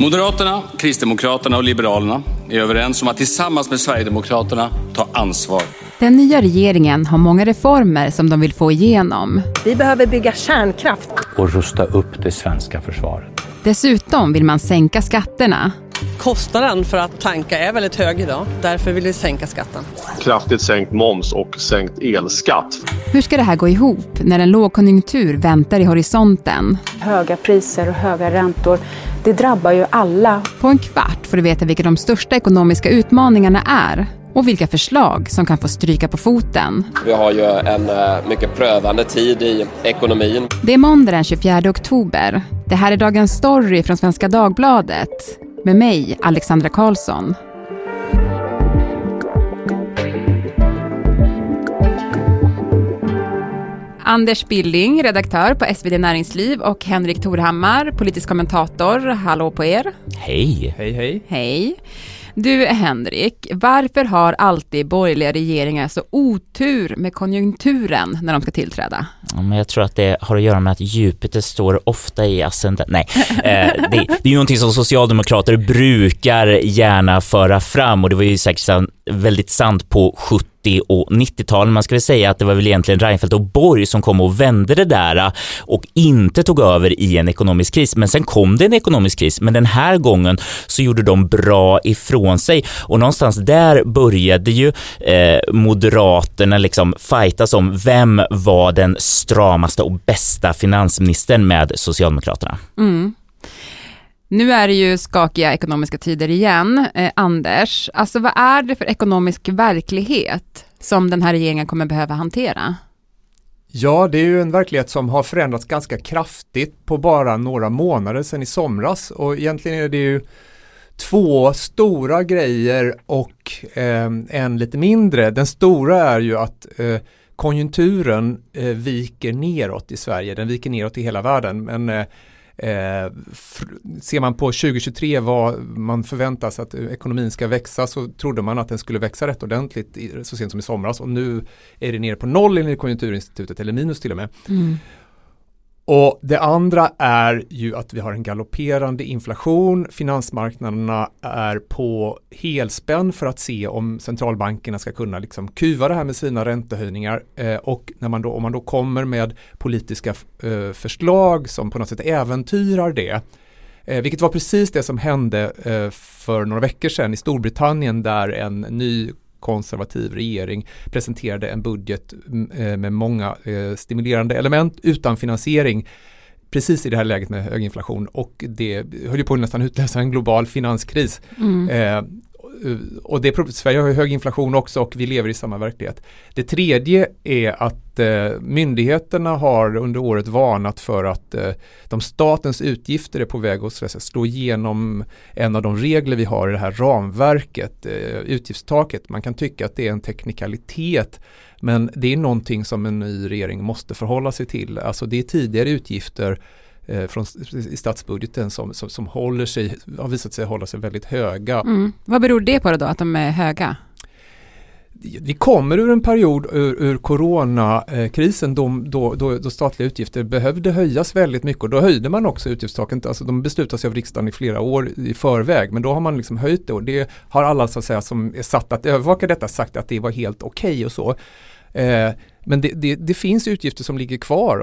Moderaterna, Kristdemokraterna och Liberalerna är överens om att tillsammans med Sverigedemokraterna ta ansvar. Den nya regeringen har många reformer som de vill få igenom. Vi behöver bygga kärnkraft. Och rusta upp det svenska försvaret. Dessutom vill man sänka skatterna. Kostnaden för att tanka är väldigt hög idag. Därför vill vi sänka skatten. Kraftigt sänkt moms och sänkt elskatt. Hur ska det här gå ihop när en lågkonjunktur väntar i horisonten? Höga priser och höga räntor, det drabbar ju alla. På en kvart får du veta vilka de största ekonomiska utmaningarna är och vilka förslag som kan få stryka på foten. Vi har ju en eh, mycket prövande tid i ekonomin. Det är måndag den 24 oktober. Det här är dagens story från Svenska Dagbladet med mig, Alexandra Karlsson. Anders Billing, redaktör på SvD Näringsliv och Henrik Torhammar, politisk kommentator. Hallå på er. Hej. Hej, hej. Hej. Du Henrik, varför har alltid borgerliga regeringar så otur med konjunkturen när de ska tillträda? Ja, men jag tror att det har att göra med att Jupiter står ofta i ascendent. Nej, eh, det, det, är ju någonting som socialdemokrater brukar gärna föra fram och det var ju säkert väldigt sant på 70 och 90-talen. Man ska väl säga att det var väl egentligen Reinfeldt och Borg som kom och vände det där äh, och inte tog över i en ekonomisk kris. Men sen kom det en ekonomisk kris, men den här gången så gjorde de bra ifrån sig och någonstans där började ju eh, Moderaterna liksom fightas om vem var den stramaste och bästa finansministern med Socialdemokraterna. Mm. Nu är det ju skakiga ekonomiska tider igen. Eh, Anders, alltså vad är det för ekonomisk verklighet som den här regeringen kommer behöva hantera? Ja, det är ju en verklighet som har förändrats ganska kraftigt på bara några månader sedan i somras och egentligen är det ju två stora grejer och eh, en lite mindre. Den stora är ju att eh, konjunkturen eh, viker neråt i Sverige, den viker neråt i hela världen. Men eh, eh, ser man på 2023 vad man förväntas att ekonomin ska växa så trodde man att den skulle växa rätt ordentligt i, så sent som i somras och nu är det nere på noll enligt Konjunkturinstitutet eller minus till och med. Mm. Och det andra är ju att vi har en galopperande inflation. Finansmarknaderna är på helspänn för att se om centralbankerna ska kunna liksom kuva det här med sina räntehöjningar. Eh, och när man då, om man då kommer med politiska eh, förslag som på något sätt äventyrar det. Eh, vilket var precis det som hände eh, för några veckor sedan i Storbritannien där en ny konservativ regering presenterade en budget mm, eh, med många eh, stimulerande element utan finansiering precis i det här läget med hög inflation och det höll ju på att nästan utlösa en global finanskris. Mm. Eh, Eh, och det, Sverige har ju hög inflation också och vi lever i samma verklighet. Det tredje är att eh, myndigheterna har under året varnat för att eh, de statens utgifter är på väg att säga, slå igenom en av de regler vi har i det här ramverket, eh, utgiftstaket. Man kan tycka att det är en teknikalitet men det är någonting som en ny regering måste förhålla sig till. Alltså det är tidigare utgifter från, i statsbudgeten som, som, som, håller sig, har visat sig hålla sig väldigt höga. Mm. Vad beror det på då, att de är höga? Vi kommer ur en period ur, ur coronakrisen då, då, då, då, statliga utgifter behövde höjas väldigt mycket och då höjde man också utgiftstaken. Alltså de beslutas av riksdagen i flera år i förväg men då har man liksom höjt det och det har alla så att säga som är satt att övervaka detta sagt att det var helt okej okay och så. Eh, men det, det, det finns utgifter som ligger kvar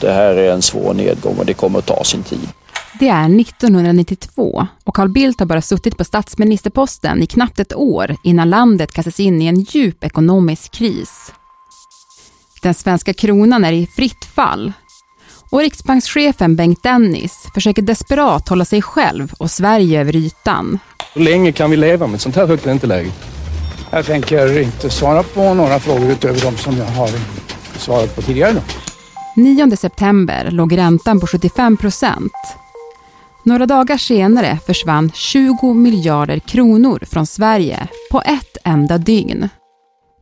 Det här är en svår nedgång och det kommer att ta sin tid. Det är 1992 och Carl Bildt har bara suttit på statsministerposten i knappt ett år innan landet kastas in i en djup ekonomisk kris. Den svenska kronan är i fritt fall och riksbankschefen Bengt Dennis försöker desperat hålla sig själv och Sverige över ytan. Hur länge kan vi leva med ett sånt här högt ränteläge? Jag tänker inte svara på några frågor utöver de som jag har svarat på tidigare. Då. 9 september låg räntan på 75 procent. Några dagar senare försvann 20 miljarder kronor från Sverige på ett enda dygn.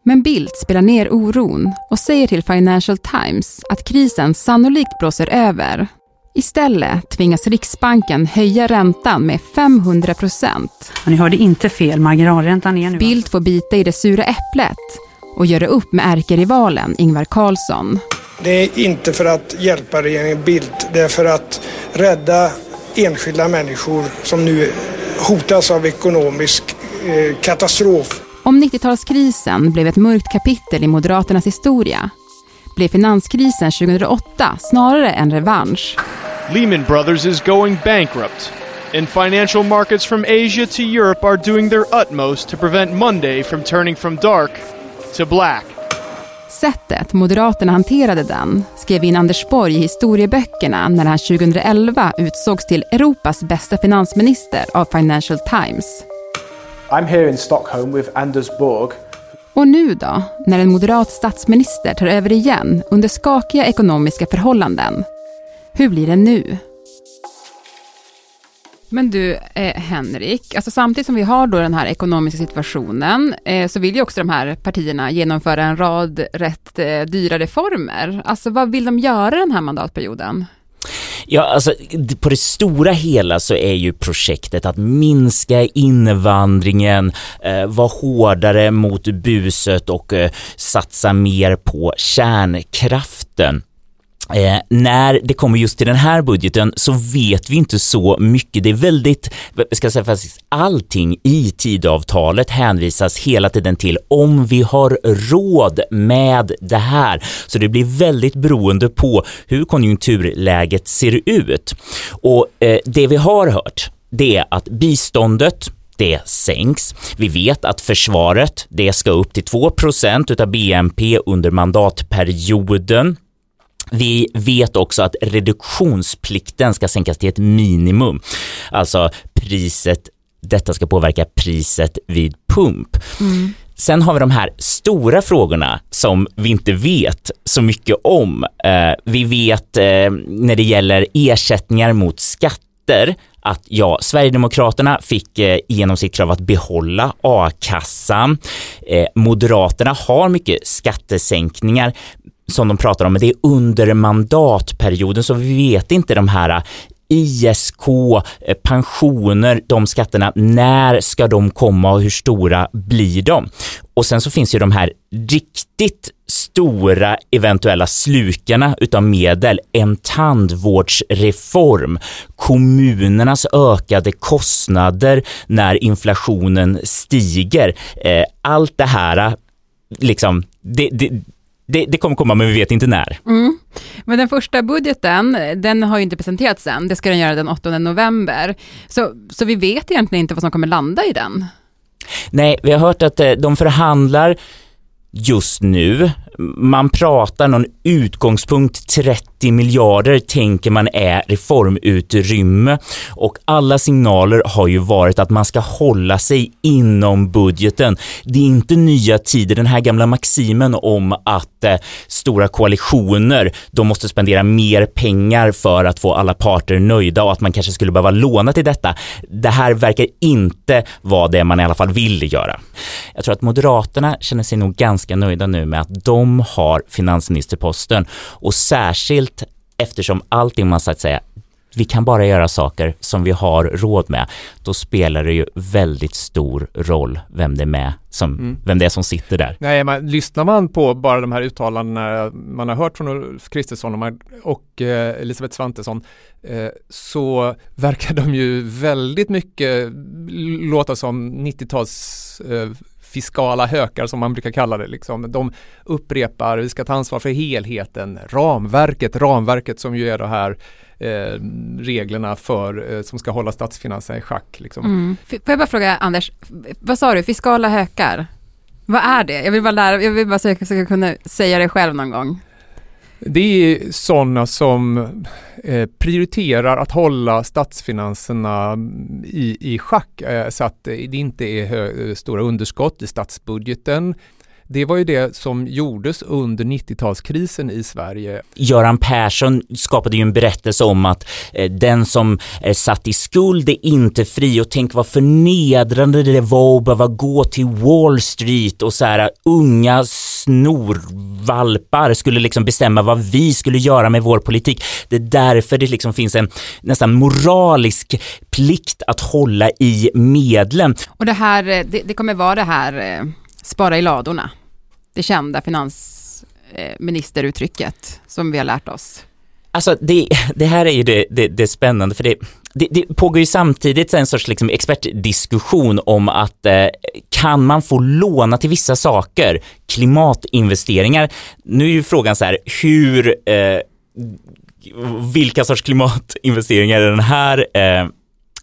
Men Bildt spelar ner oron och säger till Financial Times att krisen sannolikt blåser över. Istället tvingas Riksbanken höja räntan med 500 procent. Ni hörde inte fel, marginalräntan är nu... Bildt får bita i det sura äpplet och göra upp med ärkerivalen Ingvar Carlsson. Det är inte för att hjälpa regeringen Bildt, det är för att rädda enskilda människor som nu hotas av ekonomisk eh, katastrof. Om 90-talskrisen blev ett mörkt kapitel i Moderaternas historia blev finanskrisen 2008 snarare en revansch. Lehman Brothers is going bankrupt. And financial markets from Asia to Europe are doing their utmost to prevent Monday from turning from dark to black. Sättet Moderaterna hanterade den skrev in Anders Borg i historieböckerna när han 2011 utsågs till Europas bästa finansminister av Financial Times. I'm here in Stockholm with Anders Borg. Och nu då, när en moderat statsminister tar över igen under skakiga ekonomiska förhållanden? Hur blir det nu? Men du, eh, Henrik, alltså samtidigt som vi har då den här ekonomiska situationen eh, så vill ju också de här partierna genomföra en rad rätt eh, dyra reformer. Alltså vad vill de göra den här mandatperioden? Ja, alltså på det stora hela så är ju projektet att minska invandringen, eh, vara hårdare mot buset och eh, satsa mer på kärnkraften. Eh, när det kommer just till den här budgeten så vet vi inte så mycket. Det är väldigt, ska jag säga faktiskt, allting i tidavtalet hänvisas hela tiden till om vi har råd med det här. Så det blir väldigt beroende på hur konjunkturläget ser ut. Och eh, det vi har hört, det är att biståndet det sänks. Vi vet att försvaret, det ska upp till 2% av BNP under mandatperioden. Vi vet också att reduktionsplikten ska sänkas till ett minimum. Alltså priset, detta ska påverka priset vid pump. Mm. Sen har vi de här stora frågorna som vi inte vet så mycket om. Eh, vi vet eh, när det gäller ersättningar mot skatter att ja, Sverigedemokraterna fick eh, igenom sitt krav att behålla a-kassan. Eh, Moderaterna har mycket skattesänkningar som de pratar om, men det är under mandatperioden så vi vet inte de här eh, ISK, eh, pensioner, de skatterna, när ska de komma och hur stora blir de? Och sen så finns ju de här riktigt stora eventuella slukarna utav medel, en tandvårdsreform, kommunernas ökade kostnader när inflationen stiger. Eh, allt det här, liksom, det, det, det, det, kommer komma men vi vet inte när. Mm. Men den första budgeten, den har ju inte presenterats än. Det ska den göra den 8 november. Så, så vi vet egentligen inte vad som kommer landa i den. Nej, vi har hört att eh, de förhandlar just nu. Man pratar någon utgångspunkt 30 miljarder tänker man är reformutrymme och alla signaler har ju varit att man ska hålla sig inom budgeten. Det är inte nya tider, den här gamla maximen om att eh, stora koalitioner, de måste spendera mer pengar för att få alla parter nöjda och att man kanske skulle behöva låna till detta. Det här verkar inte vara det man i alla fall vill göra. Jag tror att Moderaterna känner sig nog ganska nöjda nu med att de har finansministerposten och särskilt eftersom allting man sagt säga vi kan bara göra saker som vi har råd med. Då spelar det ju väldigt stor roll vem det är med som, mm. vem det är som sitter där. Nej, man, lyssnar man på bara de här uttalandena man har hört från Ulf Kristersson och eh, Elisabeth Svantesson eh, så verkar de ju väldigt mycket låta som 90-tals eh, fiskala hökar som man brukar kalla det. Liksom. De upprepar, vi ska ta ansvar för helheten, ramverket, ramverket som ju är det här eh, reglerna för, eh, som ska hålla statsfinanserna i schack. Liksom. Mm. Får jag bara fråga Anders, vad sa du, fiskala hökar? Vad är det? Jag vill bara lära, jag vill bara så jag ska kunna säga det själv någon gång. Det är sådana som eh, prioriterar att hålla statsfinanserna mm, i, i schack eh, så att det inte är hö, stora underskott i statsbudgeten det var ju det som gjordes under 90-talskrisen i Sverige. Göran Persson skapade ju en berättelse om att eh, den som är satt i skuld är inte fri och tänk vad förnedrande det var att behöva gå till Wall Street och så här unga snorvalpar skulle liksom bestämma vad vi skulle göra med vår politik. Det är därför det liksom finns en nästan moralisk plikt att hålla i medlen. Och det här, eh, det, det kommer vara det här eh, spara i ladorna. Det kända finansministeruttrycket eh, som vi har lärt oss. Alltså det, det här är ju det, det, det spännande för det, det, det, pågår ju samtidigt en sorts liksom expertdiskussion om att eh, kan man få låna till vissa saker, klimatinvesteringar. Nu är ju frågan så här, hur, eh, vilka sorts klimatinvesteringar är den här eh,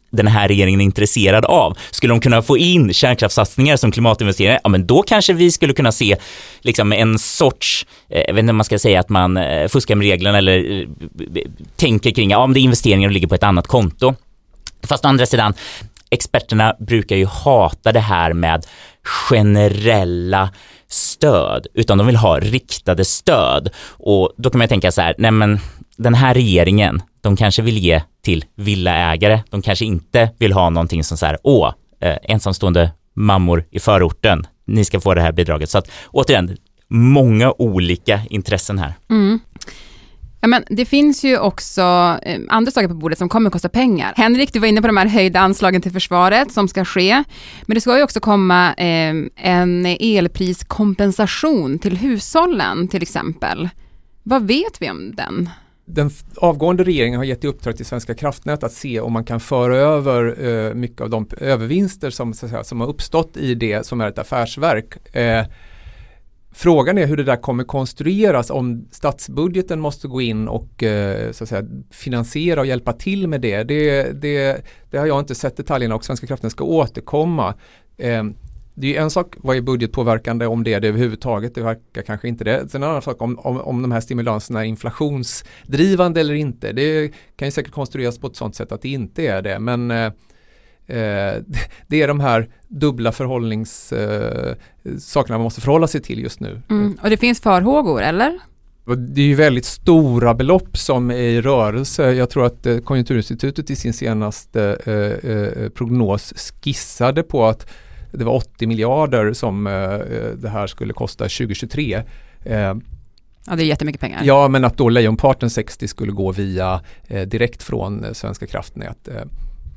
den här regeringen är intresserad av. Skulle de kunna få in kärnkraftssatsningar som klimatinvesteringar, ja men då kanske vi skulle kunna se liksom en sorts, eh, jag vet inte om man ska säga att man eh, fuskar med reglerna eller eh, tänker kring, ja om det är investeringar och ligger på ett annat konto. Fast å andra sidan, experterna brukar ju hata det här med generella stöd, utan de vill ha riktade stöd. Och då kan man tänka så här, nej men den här regeringen, de kanske vill ge till villaägare. De kanske inte vill ha någonting som så här, åh, eh, ensamstående mammor i förorten, ni ska få det här bidraget. Så att återigen, många olika intressen här. Mm. Ja, men det finns ju också eh, andra saker på bordet som kommer att kosta pengar. Henrik, du var inne på de här höjda anslagen till försvaret som ska ske. Men det ska ju också komma eh, en elpriskompensation till hushållen till exempel. Vad vet vi om den? Den avgående regeringen har gett i uppdrag till Svenska kraftnät att se om man kan föra över eh, mycket av de övervinster som, säga, som har uppstått i det som är ett affärsverk. Eh, frågan är hur det där kommer konstrueras om statsbudgeten måste gå in och eh, så att säga, finansiera och hjälpa till med det. Det, det. det har jag inte sett detaljerna och Svenska kraftnät ska återkomma. Eh, det är en sak vad är budgetpåverkande om det är det överhuvudtaget, det verkar kanske inte det. Sen en annan sak om, om, om de här stimulanserna är inflationsdrivande eller inte. Det kan ju säkert konstrueras på ett sådant sätt att det inte är det. Men eh, eh det är de här dubbla förhållningssakerna eh, man måste förhålla sig till just nu. Mm. Och det finns farhågor, eller? Det är ju väldigt stora belopp som är i rörelse. Jag tror att eh, Konjunkturinstitutet i sin senaste eh, eh, prognos skissade på att det var 80 miljarder som eh, eh, det här skulle kosta 2023. Eh, ja, det är jättemycket pengar. Ja, men att då lejonparten 60 skulle gå via eh, direkt från eh, Svenska kraftnät. Eh,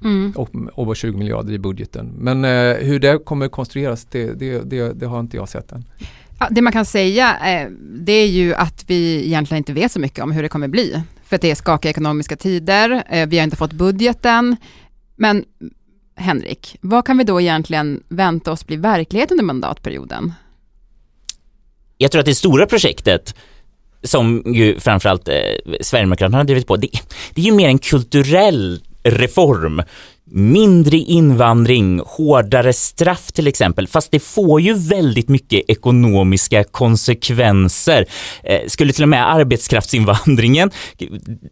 mm. och, och 20 miljarder i budgeten. Men eh, hur det kommer konstrueras, det, det, det, det har inte jag sett än. Ja, det man kan säga, eh, det är ju att vi egentligen inte vet så mycket om hur det kommer bli. För att det är skakiga ekonomiska tider, vi har inte fått budgeten. Men Henrik, vad kan vi då egentligen vänta oss bli verklighet under mandatperioden? Jag tror att det stora projektet som ju framförallt eh, Sverigedemokraterna har drivit på, det, det är ju mer en kulturell reform. Mindre invandring, hårdare straff till exempel, fast det får ju väldigt mycket ekonomiska konsekvenser. Eh, skulle till och med arbetskraftsinvandringen,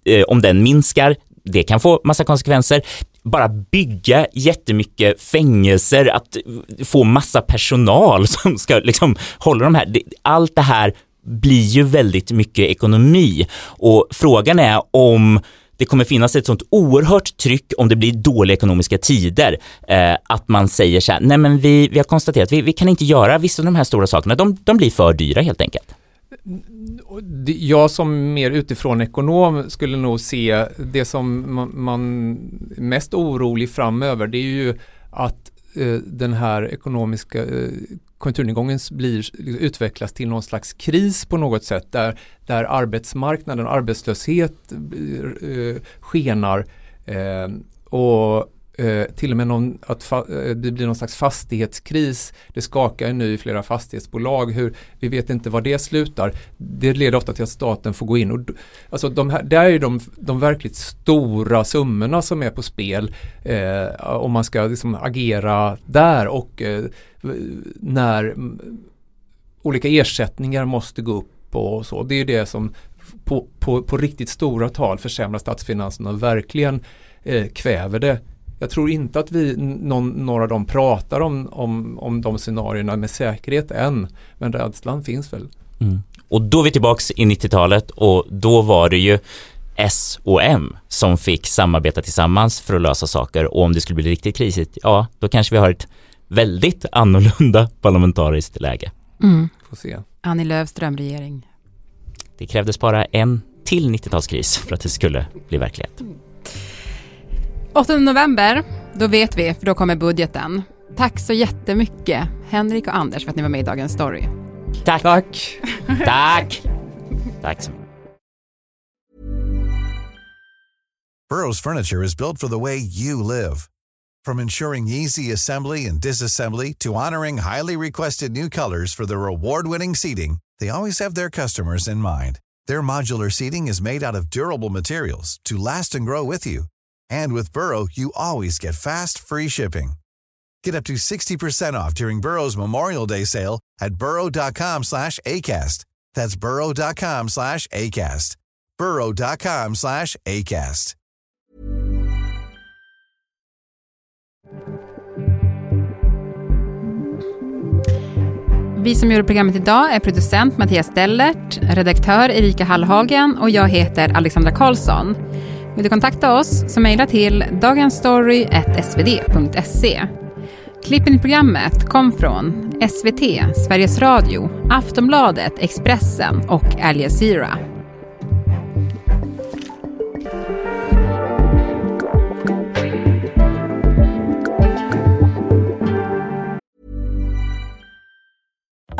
eh, om den minskar, det kan få massa konsekvenser bara bygga jättemycket fängelser, att få massa personal som ska liksom hålla de här. Allt det här blir ju väldigt mycket ekonomi. Och frågan är om det kommer finnas ett sånt oerhört tryck om det blir dåliga ekonomiska tider eh, att man säger så här, nej men vi, vi har konstaterat, vi, vi kan inte göra vissa av de här stora sakerna, de, de blir för dyra helt enkelt jag som mer utifrån ekonom skulle nog se det som man, mest orolig framöver det är ju att eh, den här ekonomiska eh, konjunkturnedgången blir, liksom utvecklas till någon slags kris på något sätt där, där arbetsmarknaden eh, och arbetslöshet skenar och eh, till och med någon, att eh, det blir någon slags fastighetskris. Det skakar nu i flera fastighetsbolag. Hur, vi vet inte var det slutar. Det leder ofta till att staten får gå in. Och, alltså de här, det är ju de, de verkligt stora summorna som är på spel eh, om man ska liksom agera där och eh, när olika ersättningar måste gå upp och så. Det är det som på, på, på riktigt stora tal försämrar statsfinanserna och verkligen eh, kväver det jag tror inte att vi, någon, några av dem pratar om, om, om de scenarierna med säkerhet än, men rädslan finns väl. Mm. Och då är vi tillbaks i 90-talet och då var det ju S och M som fick samarbeta tillsammans för att lösa saker och om det skulle bli riktigt krisigt, ja, då kanske vi har ett väldigt annorlunda parlamentariskt läge. Mm. Får se. Annie Lööfs drömregering. Det krävdes bara en till 90-talskris för att det skulle bli verklighet. 8 november, då vet vi, för då kommer budgeten. Tack så jättemycket, Henrik och Anders, för att ni var med i Dagens Story. Tack! Tack! Tack! Tack så mycket. Burrow's furniture is built for the way you live. From ensuring easy assembly and disassembly to honoring highly requested new colors for their award-winning seating, they always have their customers in mind. Their modular seating is made out of durable materials to last and grow with you. And with Burrow, you always get fast, free shipping. Get up to 60% off during Burrow's Memorial Day sale at burrow.com slash ACAST. That's burrow.com slash ACAST. burrow.com slash ACAST. Vi som gjorde programmet idag är producent Mattias Dellert, redaktör Erika Hallhagen och jag heter Alexandra Karlsson. Vill du kontakta oss så mejla till dagensstory.svd.se. Klippen i programmet kom från SVT, Sveriges Radio, Aftonbladet, Expressen och Al Jazeera.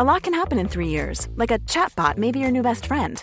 A lot can happen in three years, like a chatbot may be your new best friend.